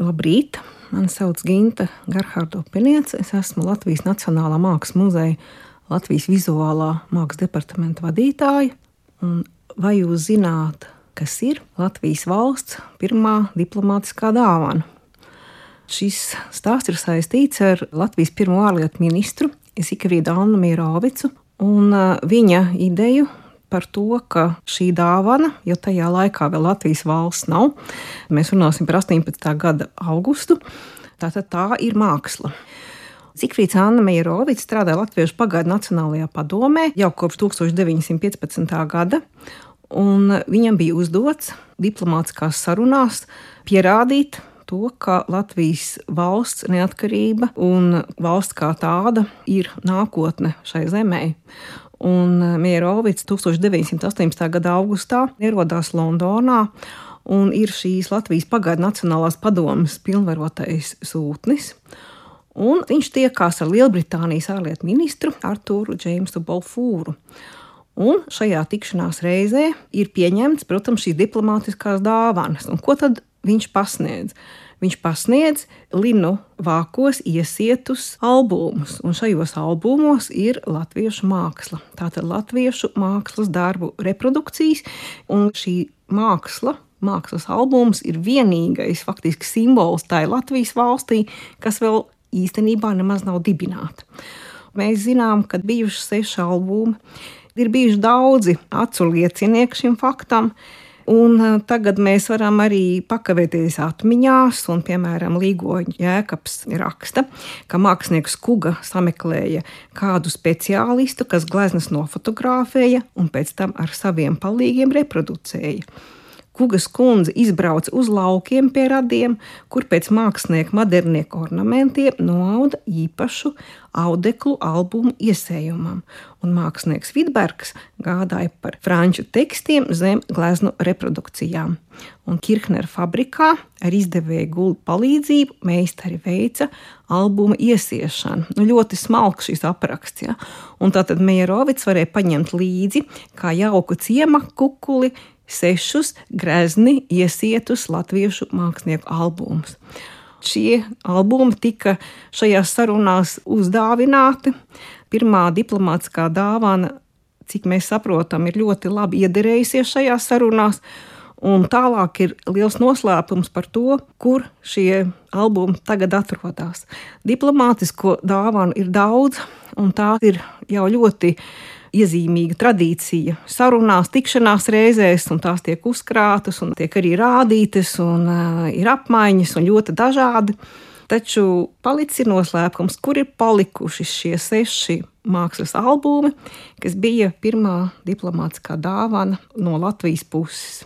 Labrīt! Mani sauc Ginta Gerhardo Peniece. Es esmu Latvijas Nacionālā Mākslas muzeja Latvijas vizuālā mākslas departamenta vadītāja. Un vai jūs zināt, kas ir Latvijas valsts pirmā diplomātiskā dāvana? Šis stāsts ir saistīts ar Latvijas pirmo ārlietu ministru Zikavīdu Annu Mīrovicu un uh, viņa ideju par to, ka šī dāvana, jo tajā laikā vēl Latvijas valsts nav, mēs runāsim par 18. gada augustu, tātad tā ir māksla. Zikfrīds Anna Meijerovics strādā Latviešu pagaidu Nacionālajā padomē jau kopš 1915. gada, un viņam bija uzdots diplomātiskās sarunās pierādīt to, ka Latvijas valsts neatkarība un valsts kā tāda ir nākotne šai zemē. Un eh, Mierovics 1918. gada augustā ierodās Londonā un ir šīs Latvijas pagaidu Nacionālās padomas pilnvarotais sūtnis. Un viņš tiekās ar Lielbritānijas ārlietu ministru Artūru Džeimsu Bolfūru. Un šajā tikšanās reizē ir pieņemts, protams, šīs diplomātiskās dāvanas. Un ko tad viņš pasniedz? Viņš pasniedz linu vākos iesietus albumus, un šajos albumos ir latviešu māksla. Tātad latviešu mākslas darbu reprodukcijas, un šī māksla mākslas albums ir vienīgais faktiski simbols tai Latvijas valstī, kas vēl īstenībā nemaz nav dibināta. Mēs zinām, ka bijuši seši albumi, ir bijuši daudzi acu liecinieki šim faktam. Un eh, tagad mēs varam arī pakavēties atmiņās, un, piemēram, Līgoņa jēkabs raksta, ka mākslinieks Kuga sameklēja kādu speciālistu, kas gleznas nofotografēja un pēc tam ar saviem palīgiem reproducēja. Kugas kundze izbrauca uz laukiem pie radiem, kur pēc mākslinieka modernieku ornamentiem noauda īpašu audeklu albumu iesējumam, un mākslinieks Vidbergs gādāja par franču tekstiem zem gleznu reprodukcijām. Un Kirchnera fabrikā ar izdevēju gultu palīdzību meistari veica albuma iesiešanu. Nu, ļoti smalks šis apraksts. Ja? Un tātad Mierovics varēja paņemt līdzi kā jauku ciema kukuli, sešus grezni iesietus latviešu mākslinieku albumus. Šie albumi tika šajās sarunās uzdāvināti. Pirmā diplomātiskā dāvana, cik mēs saprotam, ir ļoti labi iederējusies šajās sarunās. Un tālāk ir liels noslēpums par to, kur šie albumi tagad atrodas. Diplomātisko dāvanu ir daudz, un tā ir jau ļoti iezīmīga tradīcija sarunās, tikšanās reizēs, un tās tiek uzkrātas, un tiek arī rādītas, un uh, ir apmaiņas, un ļoti dažādi. Taču palicis noslēpums, kur ir palikuši šie seši mākslas albumi, kas bija pirmā diplomātiskā dāvana no Latvijas puses.